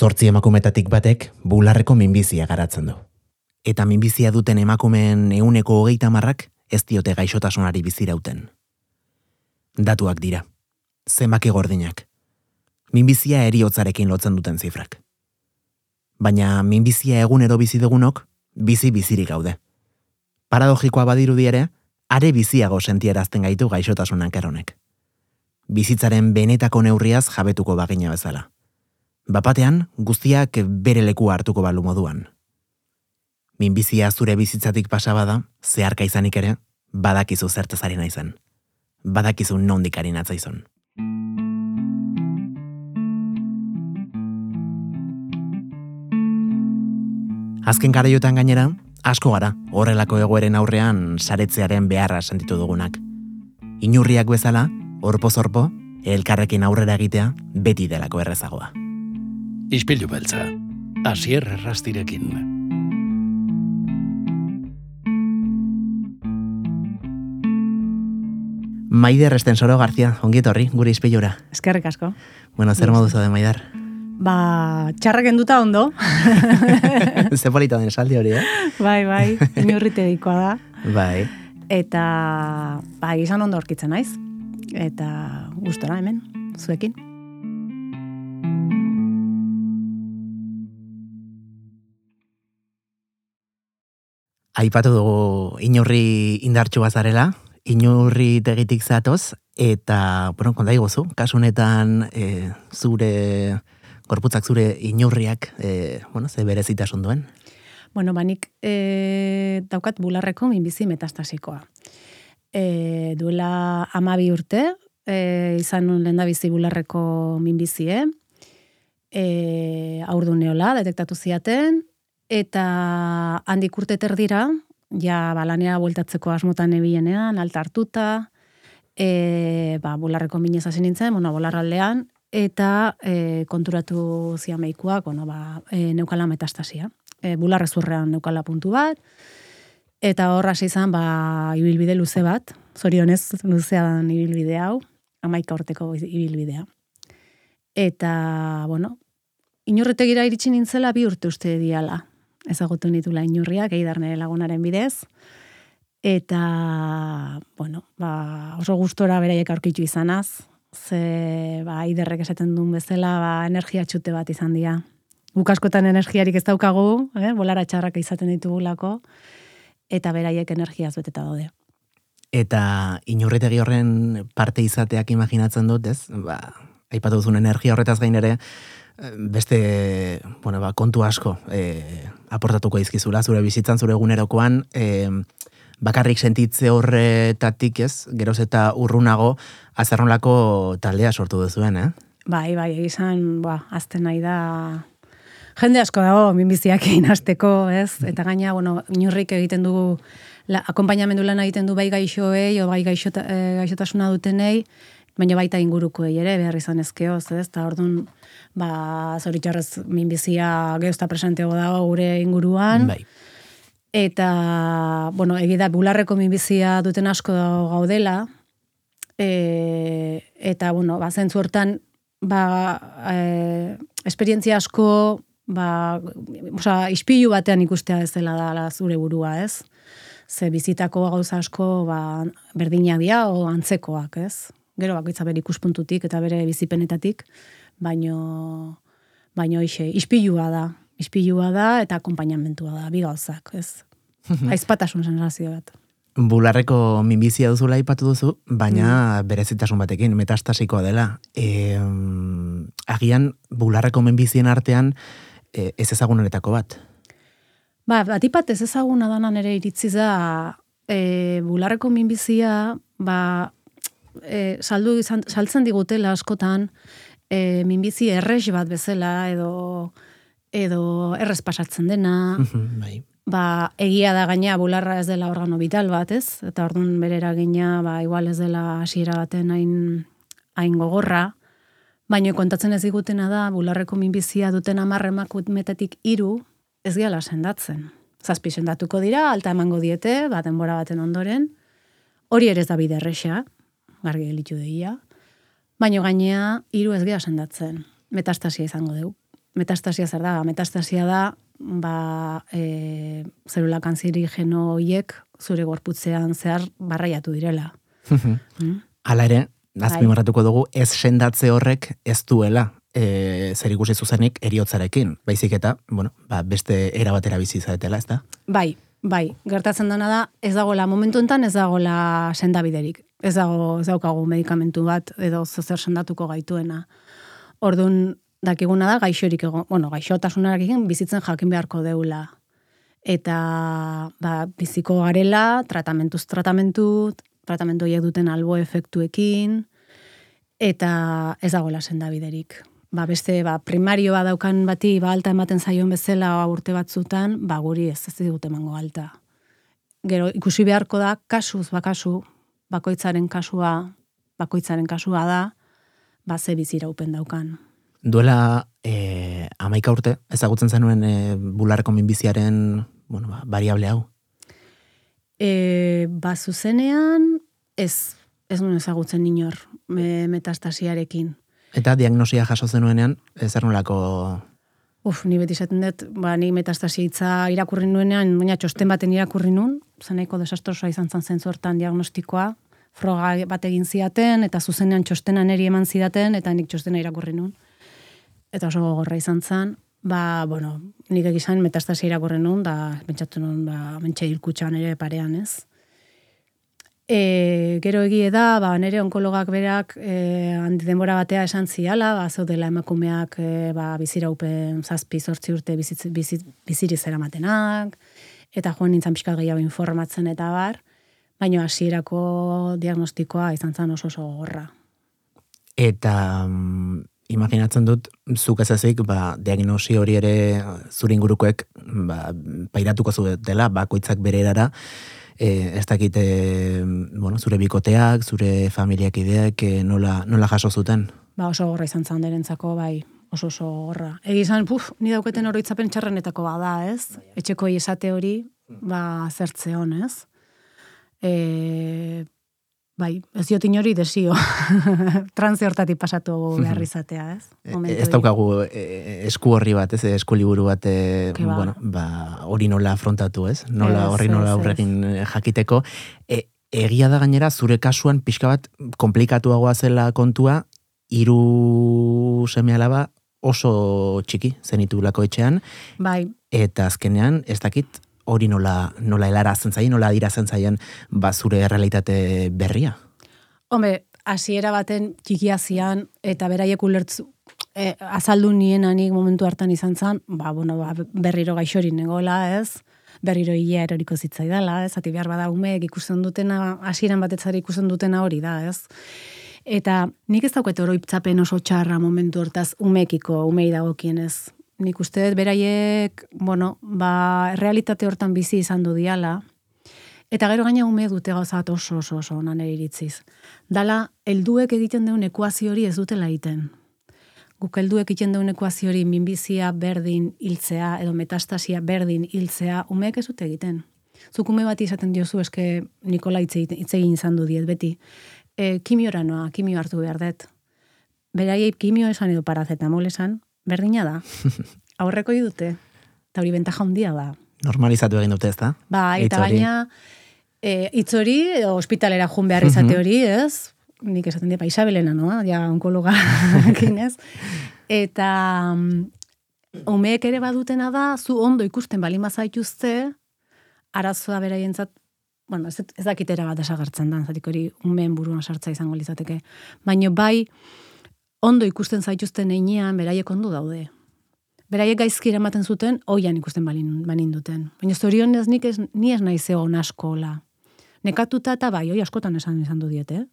Zortzi emakumetatik batek bularreko minbizia garatzen du. Eta minbizia duten emakumeen euneko hogeita marrak ez diote gaixotasunari bizirauten. Datuak dira. Zenbaki gordinak. Minbizia eriotzarekin lotzen duten zifrak. Baina minbizia egunero bizi dugunok bizi bizirik gaude. Paradogikoa badirudi ere, are biziago sentierazten gaitu gaixotasunak eronek. Bizitzaren benetako neurriaz jabetuko bagina bezala. Bapatean, guztiak bere leku hartuko balu moduan. Minbizia zure bizitzatik pasabada, zeharka izanik ere, badakizu zertezari naizen. Badakizu nondik harin atzaizun. Azken garaiotan gainera, asko gara, horrelako egoeren aurrean saretzearen beharra sentitu dugunak. Inurriak bezala, orpo-zorpo, elkarrekin aurrera egitea beti delako errezagoa. Ispilu beltza, asier errastirekin. Maider Estensoro Garzia, ongi etorri, gure izpilura. Eskerrik asko. Bueno, zer modu zaude, Maider? Ba, txarrak enduta ondo. Ze polita den esaldi hori, eh? bai, bai, inurrite dikoa da. Bai. Eta, ba, izan ondo orkitzen naiz. Eta gustora hemen, zuekin. Aipatu dugu inurri indartxu bazarela, inurri tegitik zatoz, eta, bueno, konta iguzu, kasunetan e, zure, gorputzak zure inurriak, e, bueno, ze berezitasun duen? Bueno, banik e, daukat bularreko minbizi metastasikoa. E, duela amabi urte, e, izan nun lehen da bizi bularreko minbizie, e, aurdu neola, detektatu ziaten, eta handik urte terdira, ja balanea bueltatzeko asmotan ebienean, alta hartuta, e, ba, bularreko minez hasi nintzen, bueno, bularraldean, eta e, konturatu ziameikuak, bueno, ba, e, neukala metastasia. E, bularrezurrean neukala puntu bat, eta hor hasi izan, ba, ibilbide luze bat, zorionez luzean ibilbide hau, amaika urteko ibilbidea. Eta, bueno, inorretegira iritsi nintzela bi urte uste diala ezagutu nitula inurriak, eidarne lagunaren bidez. Eta, bueno, ba, oso gustora beraiek aurkitu izanaz, ze ba, iderrek esaten duen bezala ba, energia txute bat izan dira. Bukaskotan energiarik ez daukagu, eh? bolara txarrak izaten ditugulako, eta beraiek energiaz beteta daude. Eta inurritegi horren parte izateak imaginatzen dut, ez? Ba, aipatu duzun energia horretaz gain ere, beste, bueno, ba, kontu asko e, aportatuko izkizula, zure bizitzan, zure egunerokoan, e, bakarrik sentitze horretatik ez, geroz eta urrunago, azarronlako taldea sortu duzuen, eh? Bai, bai, izan, ba, azten nahi da, jende asko dago, minbiziak egin azteko, ez? Eta gaina, bueno, inurrik egiten du, la, akompainamendu lan egiten du bai gaixoei, o bai gaixota, e, gaixotasuna dutenei, baina baita inguruko ere, behar izan ezkeoz, ez? Eta orduan, ba, zoritxarrez minbizia geuzta presenteo dago gure inguruan. Bai. Eta, bueno, egida bularreko minbizia duten asko gaudela, e, eta, bueno, ba, zentzu hortan, ba, e, esperientzia asko, ba, oza, ispilu batean ikustea ez dela da zure burua, ez? Ze bizitako gauza asko, ba, berdina dia, o antzekoak, ez? Gero bakoitza bere ikuspuntutik eta bere bizipenetatik, baino baino ixe, ispilua da. Ispilua da eta akompainamentua da, bi gauzak, ez? Aizpatasun sensazio bat. Bularreko minbizia duzula ipatu duzu, baina mm. berezitasun batekin, metastasikoa dela. E, agian, bularreko minbizien artean, e, ez ezagunenetako bat? Ba, batipat ez ezaguna danan ere iritzi da, e, bularreko minbizia, ba, e, saldu, saltzen digutela askotan, e, minbizi errex bat bezala edo edo errez pasatzen dena. bai. Ba, egia da gaina bularra ez dela organo vital bat, ez? Eta ordun bere eragina, ba, igual ez dela hasiera baten hain hain gogorra. Baina kontatzen ez digutena da, bularreko minbizia duten amarre metetik iru, ez gala sendatzen. Zazpi sendatuko dira, alta emango diete, bat denbora baten ondoren. Hori ere ez da bide erresa, gargi elitu deia. Baina gainea, hiru ez geha sendatzen. Metastasia izango dugu. metastasia zer da? Metastasia da, ba, e, zelula kanzerigeno hiek zure gorputzean zehar barraiatu direla. mm? Hala ere, azpimarratuko dugu, ez sendatze horrek ez duela e, zer ikusi zuzenik eriotzarekin. Baizik eta, bueno, ba, beste erabatera bizi zaetela, ez da? Bai, bai, gertatzen dena da, ez dagoela momentu enten, ez dagoela sendabiderik. Ez dago, ez daukagu medikamentu bat, edo zer sendatuko gaituena. Orduan, dakiguna da, gaixorik egon, bueno, gaixotasunarak egin, bizitzen jakin beharko deula. Eta, ba, biziko garela, tratamentu, tratamentu, tratamentu horiek duten albo efektuekin, eta ez dagoela sendabiderik. Ba, beste, ba, primarioa daukan bati, ba, alta ematen zaion bezala urte batzutan, ba, guri ez ez dut emango alta. Gero, ikusi beharko da, kasuz, bakasu, bakoitzaren kasua, bakoitzaren kasua da, ba, ze bizira upen daukan. Duela e, amaika urte, ezagutzen zenuen e, bularreko minbiziaren bueno, ba, variable hau? E, ba, zuzenean, ez, ez nuen ezagutzen inor me, metastasiarekin. Eta diagnosia jaso zenuenean, ez nolako... Uf, ni beti esaten dut, ba, ni metastasia hitza irakurri nuenean, baina txosten baten irakurri nun, zaneiko desastrosa izan zen zentzortan diagnostikoa, froga bat egin ziaten, eta zuzenean txostena neri eman zidaten, eta nik txostena irakurri nun. Eta oso gogorra izan zen, ba, bueno, nik egizan metastasia irakurri nun, da, pentsatu nun, ba, mentxe hilkutxan ere parean, ez? E, gero egie da, ba, nire onkologak berak e, denbora batea esan ziala, ba, zaudela emakumeak e, ba, biziraupen zazpi zortzi urte bizitz, bizitz, biziri zera matenak, eta joan nintzen pixka gehiago informatzen eta bar, baina hasierako diagnostikoa izan zen oso oso gorra. Eta mm, imaginatzen dut, zuk ez ba, diagnosi hori ere zure ingurukoek ba, pairatuko zu bakoitzak bere erara, e, ez dakite, bueno, zure bikoteak, zure familiak ideak, e, nola, nola jaso zuten? Ba, oso gorra izan zan derentzako, bai, oso oso gorra. Egi izan, puf, ni dauketen oroitzapen txarrenetako bada, ez? Etxeko esate hori, ba, zertze honez. E, Bai, ez diot inori desio. Transi hortatik pasatu behar izatea, ez? E, ez daukagu e, esku horri bat, ez? Esku liburu bat, e, ba. bueno, ba, hori nola afrontatu, ez? Nola, horri nola aurrekin jakiteko. E, egia da gainera, zure kasuan pixka bat komplikatuagoa zela kontua, hiru seme alaba oso txiki zenitulako etxean. Bai. Eta azkenean, ez dakit, hori nola, nola elara zaien, nola dira zaien bazure realitate berria? Hombre, hasiera baten txikia zian, eta beraiek ulertzu, e, azaldu nien anik momentu hartan izan zen, ba, bueno, ba, berriro gaixori negola, ez? berriro hilea eroriko zitzaidala, ez? Ati behar bada umeek ikusten dutena, hasieran batetzari ikusten dutena hori da, ez? Eta nik ez dauket oroiptzapen oso txarra momentu hortaz umekiko, umei dagokien ez nik uste dut beraiek, bueno, ba, realitate hortan bizi izan du diala, eta gero gaina ume dute gauzat oso oso oso onan iritziz. Dala, helduek egiten deun ekuazio hori ez dutela egiten. Guk helduek egiten deun ekuazio hori minbizia berdin hiltzea, edo metastasia berdin hiltzea, umeek ez dute egiten. Zuk ume bat izaten diozu, eske Nikola hitz egin izan du diet beti. E, kimiora noa, kimio hartu behar dut. Beraiei kimio esan edo parazetamol esan, berdina da. Aurreko dute, eta hori bentaja handia da. Normalizatu egin dute ez da? Ba, eta baina, e, itz hori, ospitalera jun behar izate hori, ez? Nik esaten dira, ba, Isabelena, noa? Ja, onkologa, ez? Eta, um, umeek ere badutena da, zu ondo ikusten bali mazaituzte, arazoa beraientzat, bueno, ez, ez dakitera bat esagartzen da, zatik hori umeen buruan sartza izango lizateke. Baina bai, ondo ikusten zaituzten einean, beraiek ondo daude. Beraiek gaizki ematen zuten, oian ikusten balin, banin duten. Baina zorion ez nik ez, ni ez nahi zeo naskola. Nekatuta eta bai, oi askotan esan izan du diete. Eh?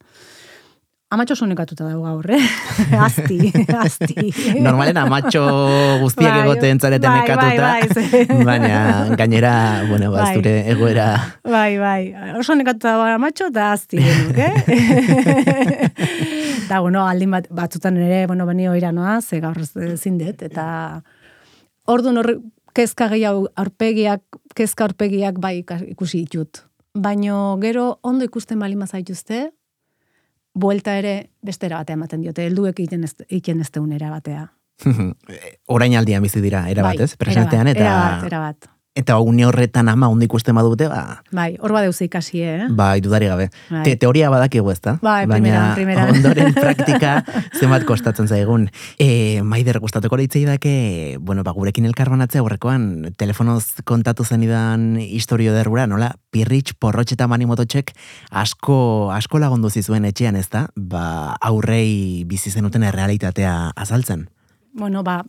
Amatxo oso nekatuta dago gaur, eh? asti, asti. Normalen amatxo guztiak bai, egote entzareten bai, nekatuta. Bai, bai, Baina, gainera, bueno, bai. bazture egoera. Bai, bai. Oso nekatuta dago amatxo eta asti, genuk, eh? Da, bueno, aldin bat, batzutan ere, bueno, bani oira noa, ze gaur zindet, eta ordu horre, kezka gehiago arpegiak, kezka arpegiak bai ikusi ditut. Baino gero ondo ikusten bali mazaituzte, buelta ere bestera batea ematen diote, helduek egiten ez, egiten ez batea. Orain aldian bizi dira, erabat, bai, ez? Presentean, eta... Erabat, erabat eta une horretan ama ondo ikusten badute, ba... Bai, hor badeuze ikasi, eh? Bai, dudari gabe. Bai. Te, teoria badakigu ez da? Bai, primera, primera. ondoren praktika zenbat kostatzen zaigun. E, maider, gustatuko horitzei dake, bueno, ba, gurekin elkarbanatzea horrekoan, telefonoz kontatu zenidan historio derrura, nola? Pirritx, porrotx eta manimototxek asko, asko lagundu zizuen etxean ez da? Ba, aurrei bizi zenuten errealitatea azaltzen bueno, ba,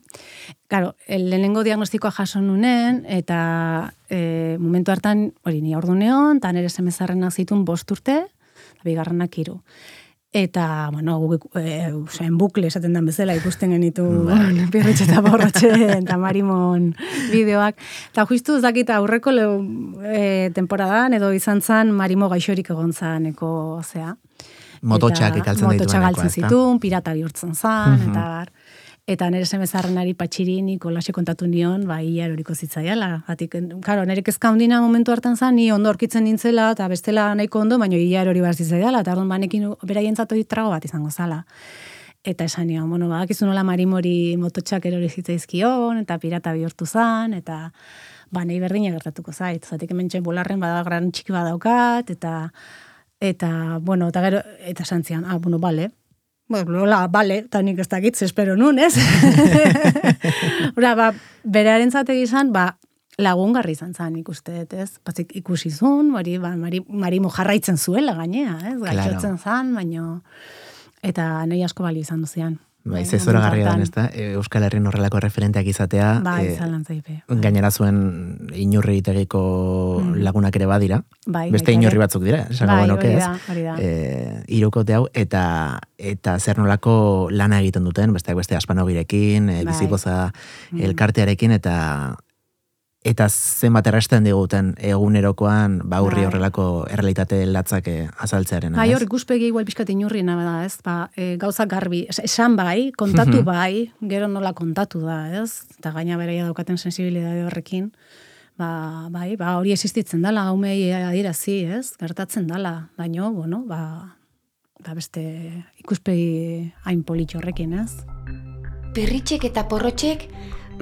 claro, el lehenengo diagnostikoa jaso nunen, eta e, momentu hartan, hori ni ordu neon, eta nire semezarrenak zitun bost urte, bigarrenak iru. Eta, bueno, e, zen bukle esaten den bezala ikusten genitu bai. pirritxe eta borrotxe eta marimon bideoak. Eta justu ez dakita aurreko leu, e, temporadan edo izan zan marimo gaixorik egon zaneko, zea. Mototxak ikaltzen ditu. Mototxak galtzen zituen, pirata bihurtzen zan, eta bar. Eta nire semezarrenari patxiri niko lase kontatu nion, ba, ia eroriko zitzaiala. Batik, karo, nire kezka hundina momentu hartan zan, ni ondo orkitzen nintzela, eta bestela nahiko ondo, baina ia erori bat zitzaiala, eta orduan banekin beraien zatu trago bat izango zala. Eta esan nion, bueno, ba, nola marimori mototxak erori zitzaizkion, eta pirata bihurtu zan, eta ba, nahi berdin gertatuko zait. Zatik hemen txen bularren bada gran txiki badaukat, eta eta, bueno, eta gero, eta santzian, ah, bueno, bale, Bueno, la, bale, eta nik ez dakit, espero nun, ez? Ura, ba, berearen zategi izan, ba, lagungarri izan zan ikuste, ez? Bazik ikusi zuen, mari, ba, mari, mari mojarraitzen zuela gainea, ez? Gaitxotzen claro. zan, baino, eta nahi asko bali izan duzian. Bai, ze zora garria den, ez da? E, Euskal Herrin horrelako referenteak izatea. Bai, e. Gainera zuen inurri itegiko mm. lagunak ere badira. Bai, Beste inurri batzuk dira, esan bai, hori da, hori da. E, irukote hau, eta, eta zer nolako lana egiten duten, besteak beste aspanogirekin, e, bai. bizipoza mm. elkartearekin, eta eta zenbat erresten diguten egunerokoan ba bai. horrelako errealitate latzak eh, azaltzearen. Bai, hor ikuspegi igual pizkat inurriena da, ez? Ba, e, gauza garbi, esan bai, kontatu bai, gero nola kontatu da, ez? Eta gaina beraia daukaten sensibilidade horrekin, ba, bai, ba, hori existitzen dela, haumei adierazi, ez? Gertatzen dela, baino, bueno, ba, ba beste ikuspegi hain politxo horrekin, ez? Perritxek eta porrotxek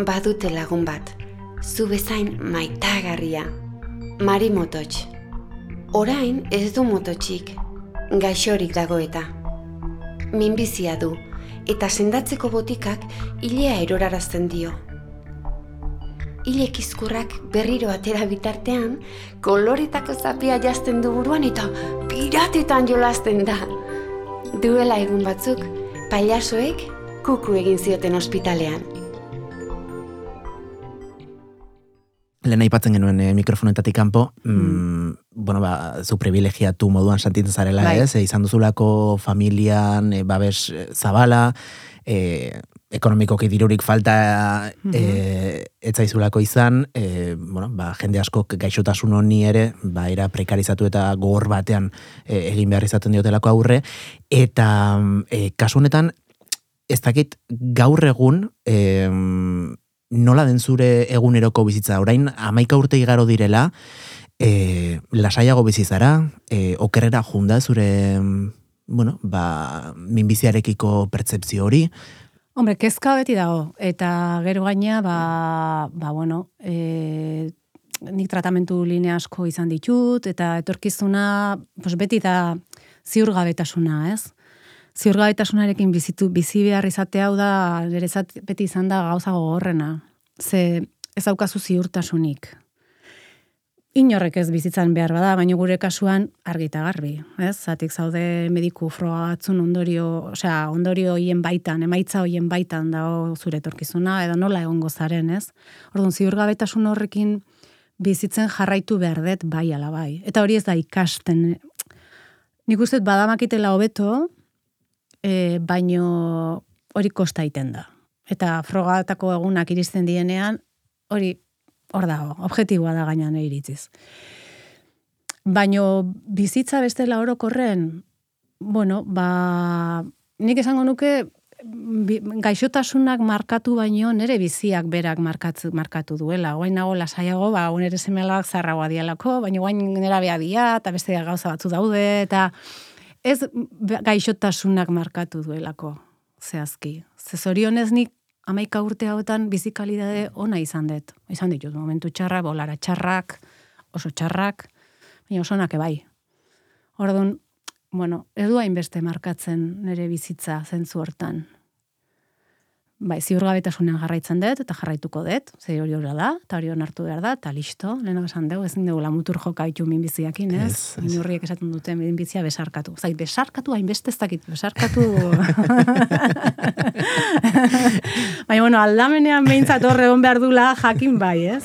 badute lagun bat zu bezain maitagarria. Mari mototx. Orain ez du mototxik, gaixorik dago eta. Minbizia du, eta sendatzeko botikak ilea erorarazten dio. Ilek izkurrak berriro atera bitartean, koloretako zapia jazten du buruan eta piratetan jolazten da. Duela egun batzuk, pailasoek kuku egin zioten ospitalean. Lehen aipatzen genuen e, mikrofonetatik kanpo, mm, mm. bueno, ba, zu privilegiatu moduan santitzen zarela, bai. ez? E, izan duzulako familian, e, babes zabala, e, ekonomikoki dirurik falta mm etzaizulako izan, e, bueno, ba, jende asko gaixotasun honi ere, ba, era prekarizatu eta gogor batean e, egin behar izaten diotelako aurre, eta e, kasu honetan, ez dakit gaur egun, e, nola den zure eguneroko bizitza? Orain, amaika urte igaro direla, e, lasaiago bizizara, e, okerrera junda zure, bueno, ba, minbiziarekiko pertsepzio hori? Hombre, kezka beti dago, eta gero gaina, ba, ba bueno, e, nik tratamentu linea asko izan ditut, eta etorkizuna, pues beti da ziurgabetasuna, ez? ziurgaitasunarekin bizitu bizi behar izate hau da nerezat beti izan da gauza gogorrena. Ze ez daukazu ziurtasunik. Inorrek ez bizitzan behar bada, baina gure kasuan argita garbi, ez? Zatik zaude mediku froa batzun ondorio, osea, ondorio hoien baitan, emaitza hoien baitan dago zure etorkizuna edo nola egongo zaren, ez? Orduan ziurgabetasun horrekin bizitzen jarraitu behar dut bai ala bai. Eta hori ez da ikasten. Nik uste badamakitela hobeto, e, baino hori kosta iten da. Eta frogatako egunak iristen dienean, hori hor dago, objektiboa da gainan iritziz. Baino bizitza bestela orokorren, bueno, ba, nik esango nuke gaixotasunak markatu baino nere biziak berak markatu, markatu duela. Oain nago lasaiago, ba, unere semelak zarragoa dialako, baina oain nera bea dia, eta beste gauza batzu daude, eta ez gaixotasunak markatu duelako, zehazki. Ze zorionez nik amaika urte hauetan bizikalidade ona izan dut. Izan ditut, momentu txarra, bolara txarrak, oso txarrak, baina oso nake bai. Orduan, bueno, ez du hainbeste markatzen nire bizitza zentzu hortan. Bai, ziurgabetasunean jarraitzen dut, eta jarraituko dut, ze hori hori da, eta hori hartu behar da, eta listo, lehena esan dugu, ezin dugu lamutur joka itu minbiziakin, ez? Ez, ez. Esaten dute minbizia besarkatu. Zai, besarkatu hainbeste ez dakit, besarkatu... Baina, bueno, aldamenean behintzat horre egon behar dula jakin bai, ez?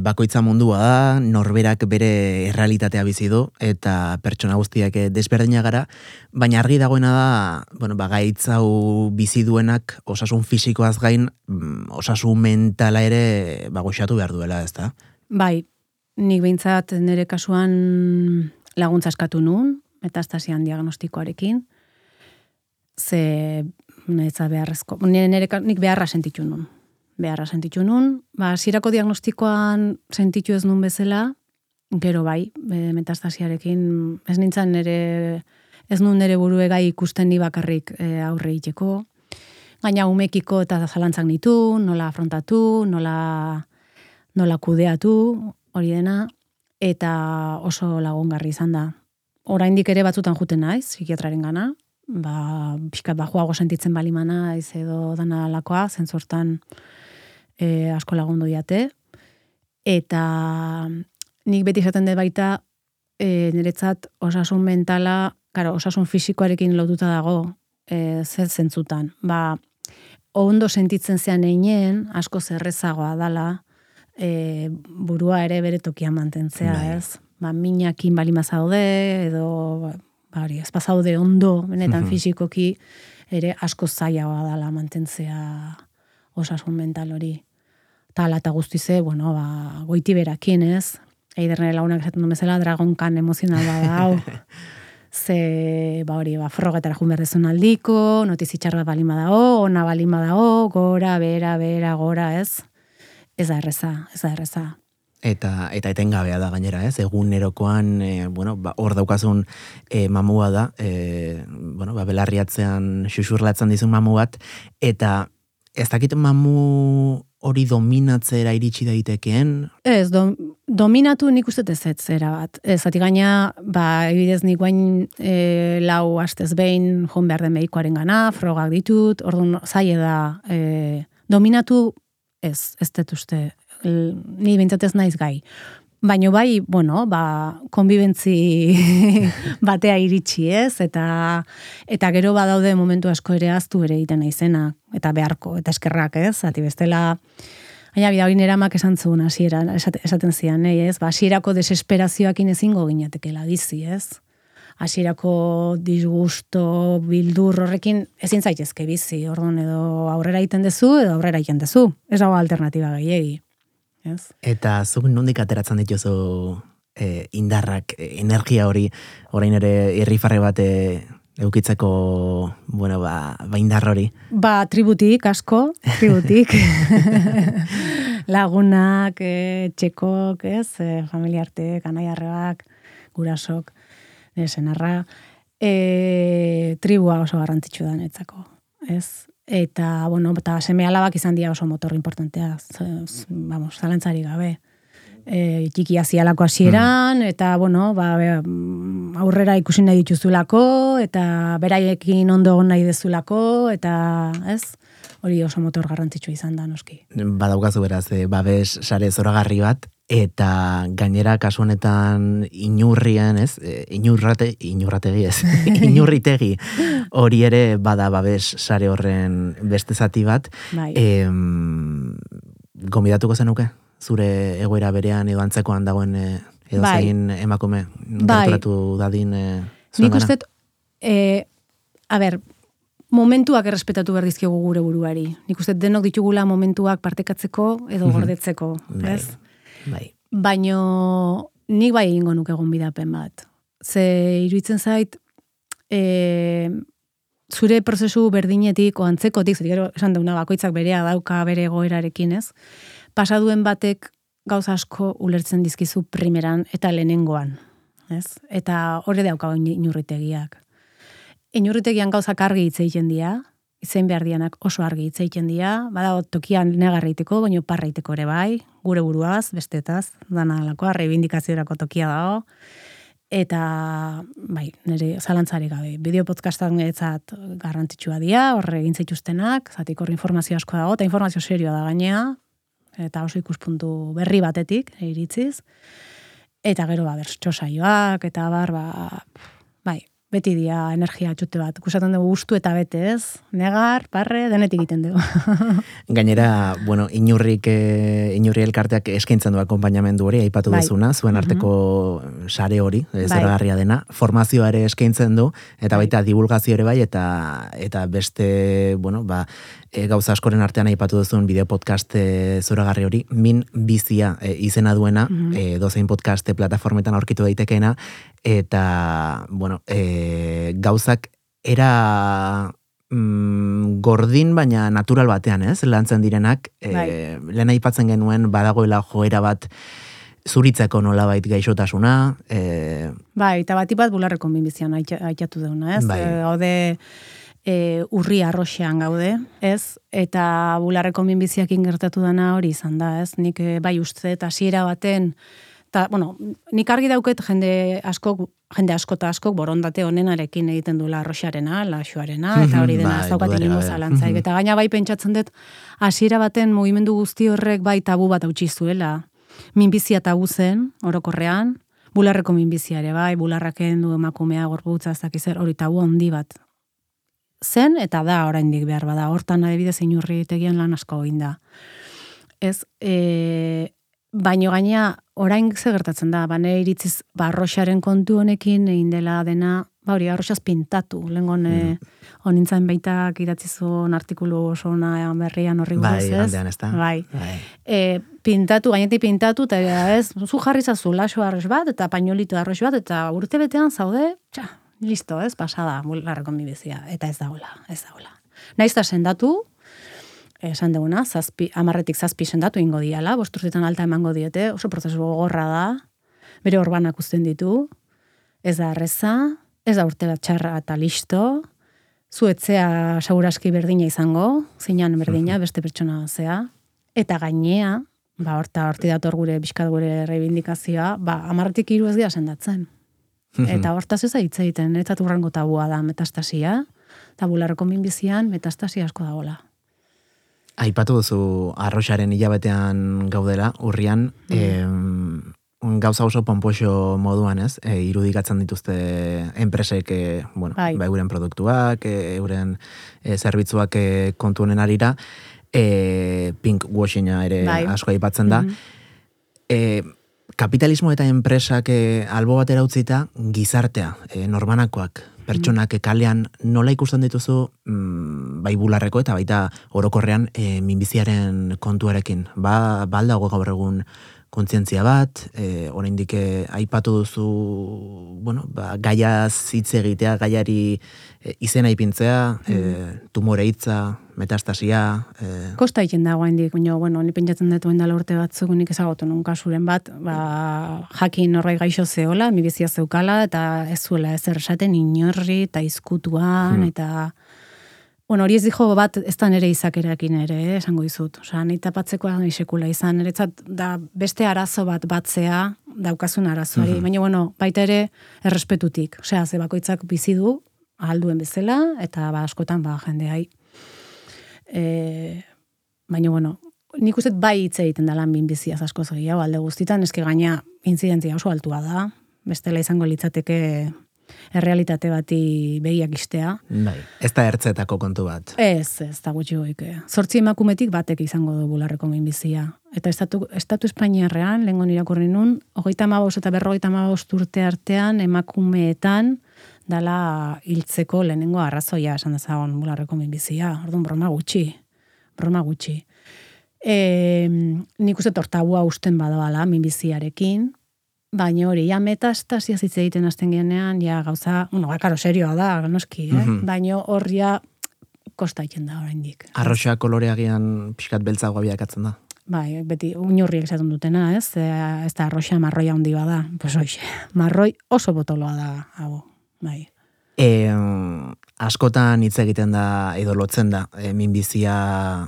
bakoitza mundua da, norberak bere errealitatea bizi du eta pertsona guztiak desberdina gara, baina argi dagoena da, bueno, ba gaitz hau bizi duenak osasun fisikoaz gain, mm, osasun mentala ere ba goxatu behar duela, ezta? Bai, nik behintzat nire kasuan laguntza eskatu nun, metastasian diagnostikoarekin, ze netza beharrezko, nire, nire, nik beharra sentitu nun. Beharra sentitu nun, ba, zirako diagnostikoan sentitu ez nun bezala, gero bai, metastasiarekin, ez nintzen nire, ez nun nire burue gai ikusten ni bakarrik e, aurre iteko, gaina umekiko eta zalantzak nitu, nola afrontatu, nola nola kudeatu, hori dena, eta oso lagungarri izan da. Oraindik ere batzutan juten naiz, psikiatraren gana, ba, pixkat bajuago sentitzen balimana, naiz edo dana lakoa, zentzortan e, asko lagundu diate. Eta nik beti esaten dut baita, e, niretzat osasun mentala, karo, osasun fisikoarekin lotuta dago, e, zer zentzutan. Ba, ondo sentitzen zean einen, asko zerrezagoa dala, e, burua ere bere tokian mantentzea, Bai. ez? Ba, minakin balima zaude, edo, ba, ba, hori, ez bazaude ondo, benetan Mhm. fisikoki, ere asko zailagoa dala mantentzea osasun mental hori. Ta ala eta guztize, bueno, ba, goiti berakin, ez? Eiderne lagunak esaten du bezala, dragonkan emozional bada hau. Ze, ba hori, ba, frogetara jun berdezun aldiko, notizi txar bat balima dago, ona balima dago, gora, bera, bera, gora, ez? Ez da erreza, ez da erreza. Eta eta etengabea da gainera, ez? Egunerokoan, e, bueno, ba, hor daukazun e, mamua da, e, bueno, ba, belarriatzean xuxurlatzen dizun mamu bat, eta ez dakit mamu hori dominatzera iritsi daitekeen, Ez, dom, dominatu nik uste ez ez zera bat. Ez, ati gaina, ba, ebidez nik guain e, lau astez behin jon behar den medikoaren gana, frogak ditut, orduan zaila da, e, dominatu ez, ez dut uste, ni bintzat naiz gai. Baina bai, bueno, ba, konbibentzi batea iritsi ez, eta, eta gero badaude momentu asko ere aztu ere egiten naizena, eta beharko, eta eskerrak ez, ati bestela, Baina, bida hori nera amak esan zuen esate- esaten zian, nahi, ez? Ba, hasierako desesperazioakin ezingo ginatekela bizi, ez? Hasierako disgusto, bildur horrekin ezin zaitezke bizi, orduan edo aurrera egiten dezu edo aurrera egiten dezu. Ez dago alternatiba gehiegi. Ez? eta zuk nondik ateratzen dituzu e, indarrak, e, energia hori, orain ere irrifarre bat e, eukitzeko, bueno, ba, ba indar hori. Ba, tributik, asko, tributik. Lagunak, e, txekok, ez, e, familiartek, anaiarrebak, gurasok, senarra, e, tribua oso garrantzitsu da netzako, ez? Eta, bueno, eta seme alabak izan dira oso motor importantea, z- z- vamos, zalantzari gabe. E, txiki hasialako hasieran, eta, bueno, ba, mm, aurrera ikusi nahi dituzulako, eta beraiekin ondo egon nahi dezulako, eta, ez? Hori oso motor garrantzitsua izan da, noski. Badaukazu beraz, e, babes sare zoragarri bat, eta gainera kasu honetan inurrien, ez? E, inurrate, inurrategi ez, inurritegi hori ere bada babes sare horren beste zati bat. Bai. Em, gomidatuko zenuke? Zure egoera berean edo antzekoan dagoen e, edo Bai. zein emakume Bai. dadin e, Nik uste, e, a ber, momentuak errespetatu behar dizkiogu gure buruari. Nik uste denok ditugula momentuak partekatzeko edo gordetzeko, Bai. ez? Bai. Baino nik bai egingo nuke egon bidapen bat. Ze iruditzen zait, e, zure prozesu berdinetik, o antzekotik, zer gero esan deuna bakoitzak berea dauka bere goerarekin, ez? Pasaduen batek gauza asko ulertzen dizkizu primeran eta lehenengoan, ez? Eta horre dauka inurritegiak. Inurritegian gauzak argi hitz egiten dira, izen behar dianak oso argi hitz egiten dira, badago tokian negarreiteko, baino parreiteko ere bai, gure buruaz, bestetaz, dana alakoa, reivindikaziorako tokia dago, eta bai, nire zalantzari gabe, bideo podcastan etzat garrantzitsua dira, horre egin zaituztenak, zatik hor informazio asko dago, eta informazio serioa da gainea, eta oso ikuspuntu berri batetik, iritziz, eta gero ba, bertso saioak, eta bar, ba, bai, beti dia energia txute bat. Kusaten dugu gustu eta bete, ez? Negar, parre, denetik egiten dugu. Gainera, bueno, inurrik, e, inurri elkarteak eskaintzen du akompainamendu hori, aipatu Bai. duzuna, zuen arteko sare hori, Bai. zeragarria dena, formazioa ere eskaintzen du, eta Bai. baita divulgazio ere bai, eta eta beste, bueno, ba, e, gauza askoren artean aipatu duzun bideo podcast e, zoragarri hori, min bizia e, izena duena, Mhm. e, dozein podcast plataformetan aurkitu daitekeena, eta, bueno, e, gauzak era mm, gordin, baina natural batean, ez? Lantzen direnak, e, Bai. lehen aipatzen genuen badagoela joera bat zuritzeko nolabait gaixotasuna, e, bai, eta bati bat bularreko minbizian aitatu deuna, ez? Bai. E, Gaude e, urri arroxean gaude, ez? Eta bularreko minbiziakin gertatu dana hori izan da, ez? Nik e, bai uste eta hasiera baten, eta, bueno, nik argi dauket jende askok, jende asko eta askok borondate honenarekin egiten duela arroxarena, laxuarena, eta hori dena Bai, ez daukat gabe. zalantzaik. Eta gaina bai pentsatzen dut, hasiera baten mugimendu guzti horrek bai tabu bat hautsi zuela. Minbizia tabu zen, orokorrean, bularreko minbizia ere bai, bularrak du emakumea gorputza ez dakiz hori tabu handi bat. Zen eta da oraindik behar bada, hortan adibidez inurritegian lan asko egin da. Ez, e, baino gaina orain ze gertatzen da, ba nire iritziz ba arroxaren kontu honekin egin dela dena, ba hori arroxaz pintatu. Lengon mm. onintzen baitak idatzi zuen artikulu oso ona berrian horri bai, ez? da? Bai. bai. E, pintatu, gainetik pintatu, eta ez, zu jarri zazu laxo arrox bat, eta pañolito arrox bat, eta urte betean zaude, txa, listo, ez, pasada, bularreko bizia, eta ez daula, ez daula. Naiz da sendatu, esan duguna, zazpi, amarretik zazpi sendatu ingo diala, bosturtetan alta emango diete, oso prozesu gogorra da, bere orbanak uzten ditu, ez da erreza, ez da urte bat txarra eta listo, zu etzea seguraski berdina izango, zeinan berdina, beste pertsona zea, eta gainea, ba, horta horti dator gure bizkat gure reivindikazioa, ba, amarretik hiru ez dira sendatzen. Eta hortaz ez da hitz egiten, eta turrango tabua da metastasia, eta bularreko minbizian metastasia asko dagoela. Aipatu duzu arroxaren hilabetean gaudela, urrian, Mm. em, gauza oso pompoxo moduan, ez? E, irudikatzen dituzte enpresek, e, bueno, Bai. ba, euren produktuak, e, euren e, zerbitzuak e, kontu honen arira, e, pink washinga ere Bai. asko aipatzen da. Mhm. E, kapitalismo eta enpresak e, albo batera utzita gizartea, e, norbanakoak, pertsonak kalean nola ikusten dituzu mm, bai bularreko eta baita orokorrean e, minbiziaren kontuarekin. Ba, ba aldago gaur egun kontzientzia bat, e, oraindik e, aipatu duzu, bueno, ba, gaiaz hitz egitea, gaiari e, izena ipintzea, e, tumore hitza, metastasia, e, Kosta egiten dago hendik, baina, bueno, ni pentsatzen dut dela urte batzuk nik ezagotu nun kasuren bat, ba, jakin horrei gaixo zeola, mi bizia zeukala, eta ez zuela ezer esaten inorri, eta izkutuan, Hmm. eta, bueno, hori ez dijo bat, ez da nere izakerakin ere, eh, esango dizut. Osea, nahi tapatzeko sekula izan, niretzat da beste arazo bat batzea, daukazun arazoari, baina, bueno, baita ere, errespetutik. Osea, ze bakoitzak bizi du, ahalduen bezala, eta ba, askotan, ba, jendeai, E, baina, bueno, nik uste bai hitz egiten da lan minbiziaz asko gehiago. Alde guztitan, eske gaina intzidentzia oso altua da, bestela izango litzateke errealitate bati begiak istea. bai, ez da ertzetako kontu bat. Ez, ez da gutxi goik. Zortzi emakumetik batek izango du bularreko minbizia. Eta estatu, estatu Espainiarrean, lehenko irakurri nun, hogeita amabost eta berrogeita amabost urte artean emakumeetan dala hiltzeko lehenengo arrazoia esan dezagon bularreko minbizia. Orduan, broma gutxi. Broma gutxi. E, nik uste tortabua usten badoala minbiziarekin, baina hori, ja metastasia hitz egiten hasten genean, ja gauza, bueno, ba, karo, serioa da, noski, eh? Mhm. baina hor ja kosta egiten da oraindik. Arroxa koloreagian pixkat beltzagoa bilakatzen da. Bai, beti unurriek esaten dutena, ez? E, ez da arroxa marroia handi bada. Pues hoxe, marroi oso botoloa da, hau, bai. E, askotan hitz egiten da, edo lotzen da, e, minbizia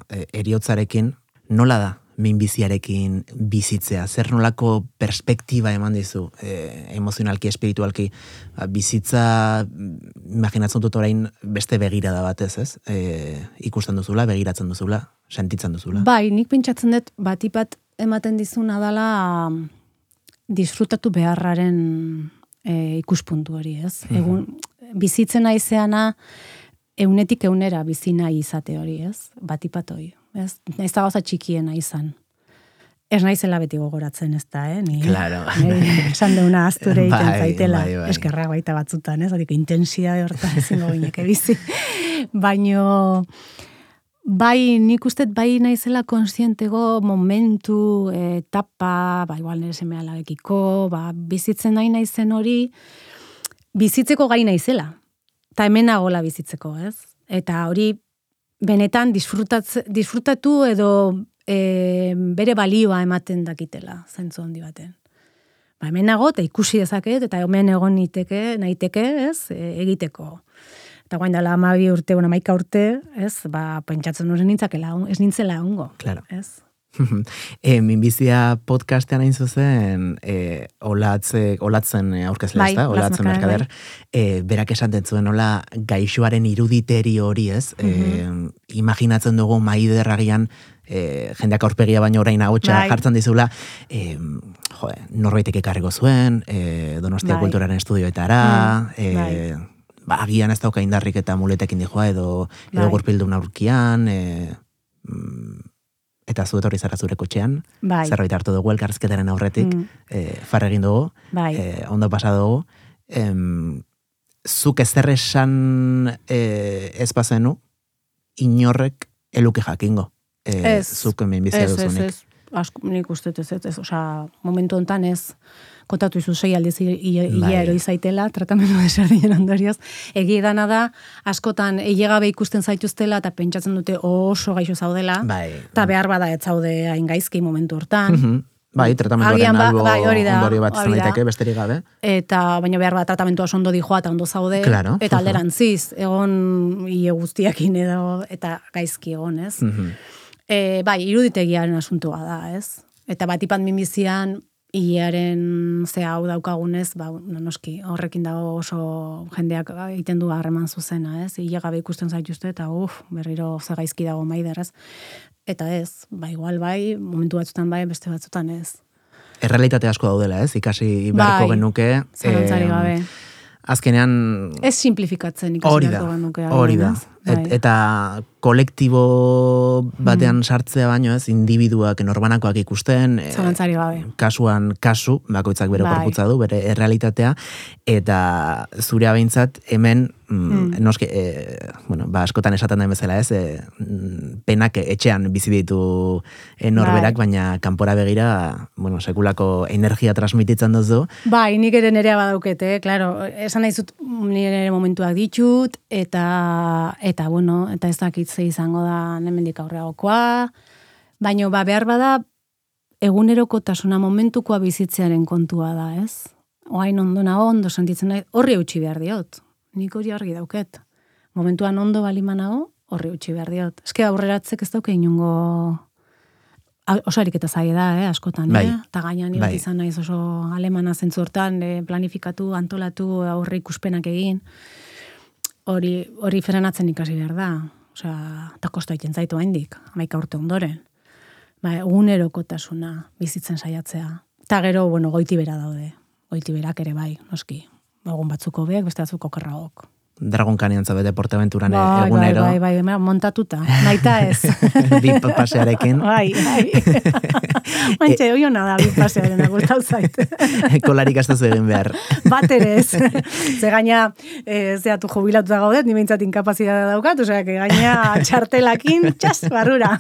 e, eriotzarekin, nola da minbiziarekin bizitzea? Zer nolako perspektiba eman dizu, e, emozionalki, espiritualki, ba, bizitza, mm, imaginatzen dut orain beste begirada batez, ez? E, ikusten duzula, begiratzen duzula, sentitzen duzula. Bai, nik pentsatzen dut batipat ematen dizuna dela mm, disfrutatu beharraren e, ikuspuntu hori, ez? Mhm. Egun, bizitzen naizeana eunetik eunera bizi nahi izate hori, ez? Batipat hori, ez? Ez da gauza txikiena izan. Ez naizela beti gogoratzen, ez da, eh? Ni, Claro. Esan deuna azture egiten Bai, zaitela. bai, bai. Eskerra baita batzutan, ez? Horiko intensia hortan ezingo gineke bizi. Baino, bai, nik uste bai naizela konsientego momentu, etapa, ba, igual nire semea labekiko, ba, bizitzen nahi naizen hori, bizitzeko gai naizela. Ta hemen nagola bizitzeko, ez? Eta hori benetan disfrutatu edo e, bere balioa ematen dakitela, zentzu handi baten. Ba, hemen nago, eta ikusi dezaket, eta hemen egon niteke, naiteke, ez, e, egiteko. Eta guain dela amabi urte, una maika urte, ez, ba, pentsatzen hori nintzakela, ez nintzela ongo. Claro. Ez? e, minbizia podcastean hain zuzen, e, olatze, olatzen aurkezle Bai, ez da, Olatz olatzen merkader, e, berak esaten zuen hola gaixoaren iruditeri hori ez, e, Mhm. imaginatzen dugu maiderragian, e, jendeak aurpegia baino orain ahotsa Bai. jartzen dizula, e, jo, norbaitek ekarriko zuen, e, Donostia Bai. kulturaren estudioetara, Mm, e, bai. ba, agian ez dauka indarrik eta muletekin dijoa, edo, edo Bai. gurpildun aurkian, e, mm, eta zu etorri zara zure kotxean, Bai. zerbait hartu dugu elkarrizketaren aurretik, Mm, e, farra egin dugu, bai. e, ondo pasa dugu, em, zuk ezer esan e, ez bazenu, inorrek eluke jakingo. E, Ez. Zuk minbizia Ez, ez, duzunik. ez. Asko, nik uste ez, ez, ez, osea, momentu hontan ez, kontatu izu sei aldiz i- i- Bai. ia eroi zaitela, tratamendu desberdinen ondorioz. Egi dana da, askotan eiegabe ikusten zaituztela, eta pentsatzen dute oso gaixo zaudela, Bai. eta behar bada ez zaude hain gaizki momentu hortan. Mhm. Bai, tratamenduaren ba- albo bai, hori da, ondorio bat izan daiteke, besterik gabe. eta baina behar bat tratamentua oso ondo dijoa eta ondo zaude, Claro. eta alderantziz, egon ie guztiakin edo, eta gaizki egon, ez? Mhm. E, bai, iruditegiaren asuntua da, ez? Eta bat ipan minbizian, hilearen ze hau daukagunez, ba, no, noski, horrekin dago oso jendeak egiten du harreman zuzena, ez? Hile gabe ikusten zaituzte, eta uf, berriro ze gaizki dago maider, ez? Eta ez, ba, igual bai, momentu batzutan bai, beste batzutan ez. Errealitate asko daudela, ez? Ikasi beharko Bai, genuke. Zalantzari em, gabe. Azkenean, Ez simplifikatzen ikasi hori da, beharko genuke. hori da. agian, ez? Et, Bai. eta kolektibo batean sartzea baino ez, individuak norbanakoak ikusten, e, Zalantzari gabe. kasuan kasu, bakoitzak bere Bai. du, bere errealitatea, eta zure abeintzat hemen, mm, noski, e, bueno, ba, askotan esaten den bezala ez, e, mm, penak etxean bizi ditu norberak, Bai. baina kanpora begira, bueno, sekulako energia transmititzen duzu, Bai, nik ere nerea badaukete, claro, esan nahi zut nire momentuak ditut, eta, eta bueno, eta ez dakit ze izango da hemendik aurreagokoa, baino ba, behar bada egunerokotasuna momentukoa bizitzearen kontua da, ez? Oain ondo nago, ondo sentitzen nahi, horri eutxi behar diot. Nik hori argi dauket. Momentuan ondo balima nago, horri eutxi behar diot. Eske aurreratzek ez dauke inungo oso ariketa zaie da, eh, askotan, Bai. eh? Eta gainan Bai. bai. izan naiz oso alemana zentzu hortan, eh, planifikatu, antolatu, aurre ikuspenak egin. Hori, hori frenatzen ikasi behar da. Osea, eta kosta egiten zaitu haindik, amaika urte ondoren. Ba, egunerokotasuna bizitzen saiatzea. Eta gero, bueno, goiti bera daude. Goiti berak ere bai, noski. Egun batzuko beak, beste batzuko kerragok. Dragon Canyon zabete Porteventuran Bai, bai, egunero. bai, bai, bai, montatuta, naita ez. bi pasearekin. bai, bai. Mantxe, oi hona da, bi pasearen agustau zait. Kolarik duzu egin behar. Bat ere ez. Ze gaina, e, zeatu jubilatuta gaudet, ni behintzat inkapazitatea daukat, osea, que gaina txartelakin, txas, barrura.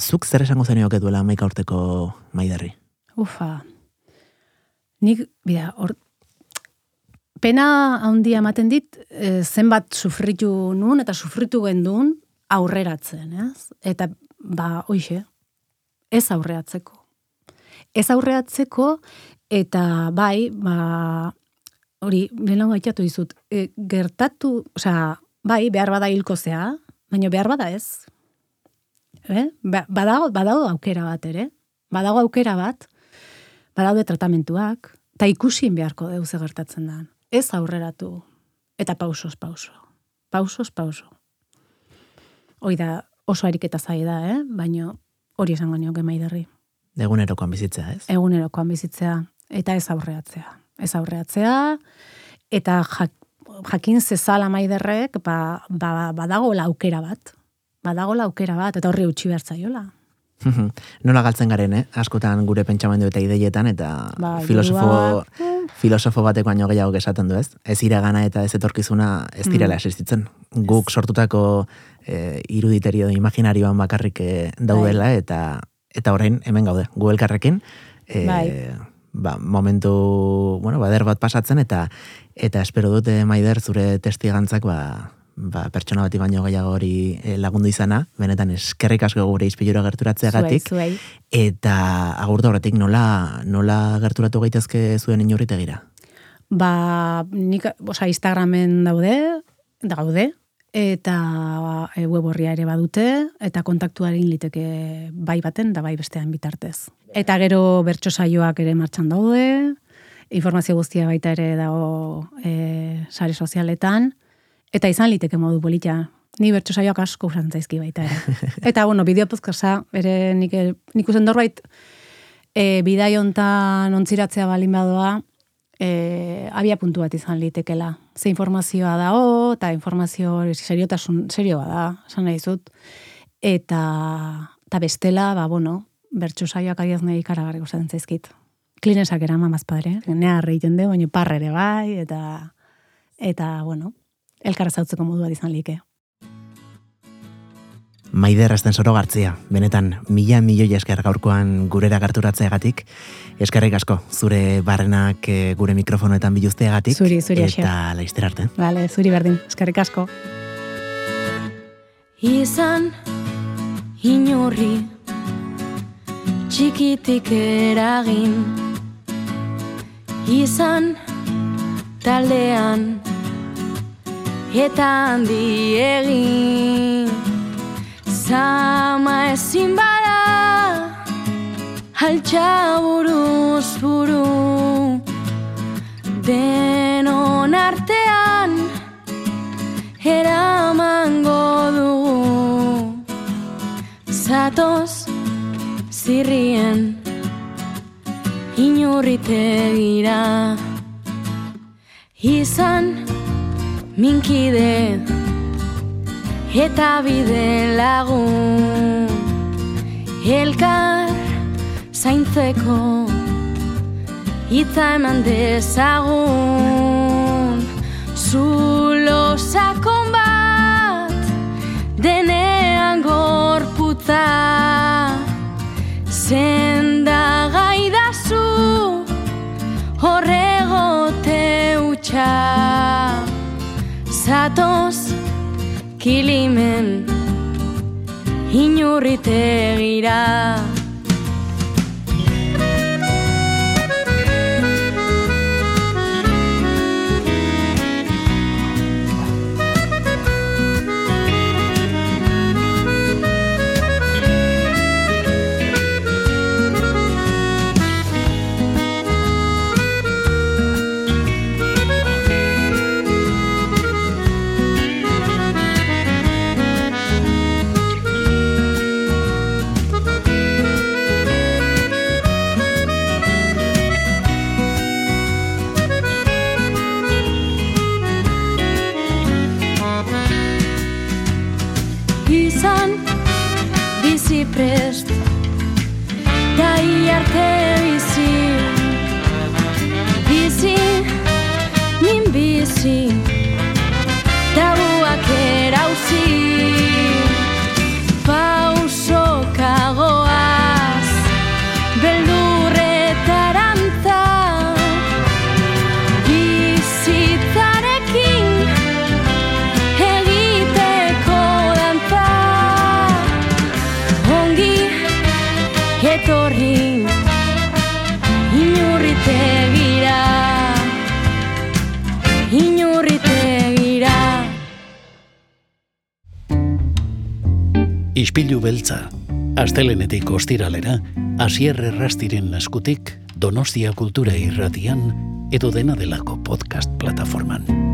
Zuk zer esango zenioke duela maika urteko maiderri? Ufa. Nik, bida, hor, pena handia ematen dit, e, zenbat sufritu nun eta sufritu gendun aurreratzen, ez? Eta, ba, hoxe, ez aurreatzeko. Ez aurreatzeko, eta bai, ba, hori, lehenago gaitatu dizut, e, gertatu, osea, bai, behar bada hilko zea, baina behar bada ez. Eh? Ba- Badago, badago aukera bat ere. Badago aukera bat, badaude tratamentuak, eta ikusin beharko deu ze gertatzen da. Ez aurreratu, eta pausos pauso. Pausos pauso. Hoi da, oso ariketa zai da, eh? baina hori esango nioke maiderri. Egunerokoan bizitzea, ez? Egunerokoan bizitzea, eta ez aurreatzea. Ez aurreatzea, eta jak, jakin zezala maiderrek, ba, ba, badago aukera bat. Badago aukera bat, eta horri utxi behar zaiola. Nola galtzen garen, eh? Askotan gure pentsamendu eta ideietan, eta Bai, filosofo, buruak. filosofo batek baino gehiago esaten du, ez? Ez iragana eta ez etorkizuna ez direla existitzen. Guk sortutako e, iruditerio imaginarioan bakarrik eh, daudela, eta eta orain hemen gaude, gu elkarrekin. E, Bai. ba, momentu, bueno, bader bat pasatzen, eta eta espero dute maider zure testigantzak, ba, ba, pertsona bati baino gehiago hori eh, lagundu izana, benetan eskerrik asko gure izpilura gerturatzeagatik, Zuei, zuei. eta agurtu horretik nola, nola gerturatu gaitezke zuen inurritegira? Ba, nik, osa, Instagramen daude, daude, eta e, web horria ere badute, eta kontaktuarekin liteke bai baten da bai bestean bitartez. Eta gero bertso saioak ere martxan daude, informazio guztia baita ere dago e, sare sozialetan, eta izan liteke modu polita. Ni bertso saioak asko usatzen zaizki baita ere. Eta, bueno, bideo podcasta, ere nik, nik usen norbait e, bidai hontan ontziratzea balin badoa, e, abia puntu bat izan litekela. Ze informazioa dago, eta informazio seriotasun, serioa da, esan nahi zut. Eta, eta bestela, ba, bueno, bertso saioak adiaz nahi ikaragarri gustatzen zaizkit. Klinesak eraman bazpadre, nea reiten du, baina parre ere bai, eta, eta bueno, elkarra zautzeko modu bat izan like. Maider Astensoro Gartzia, benetan mila milioi esker gaurkoan gurera gerturatzeagatik, eskerrik asko zure barrenak eh, gure mikrofonoetan biluzteagatik, Zuri, zuri, eta laizter arte. Vale, zuri berdin, eskerrik asko. izan inurri txikitik eragin izan taldean eta handi egin zama ezin bada altxa buruz buru. Denon artean eramango dugu Zatoz zirrien inurritegira Izan minkide eta bide lagun. Elkar zaintzeko hitza eman dezagun Zulo sakon bat denean gorputza. Zenda gaidazu horregote utxa Zatoz kilimen inurritegira bizi Tabuak erauzi Ispilu beltza, astelenetik ostiralera, asier errastiren eskutik, Donostia Kultura Irratian, edo dena delako podcast plataforman.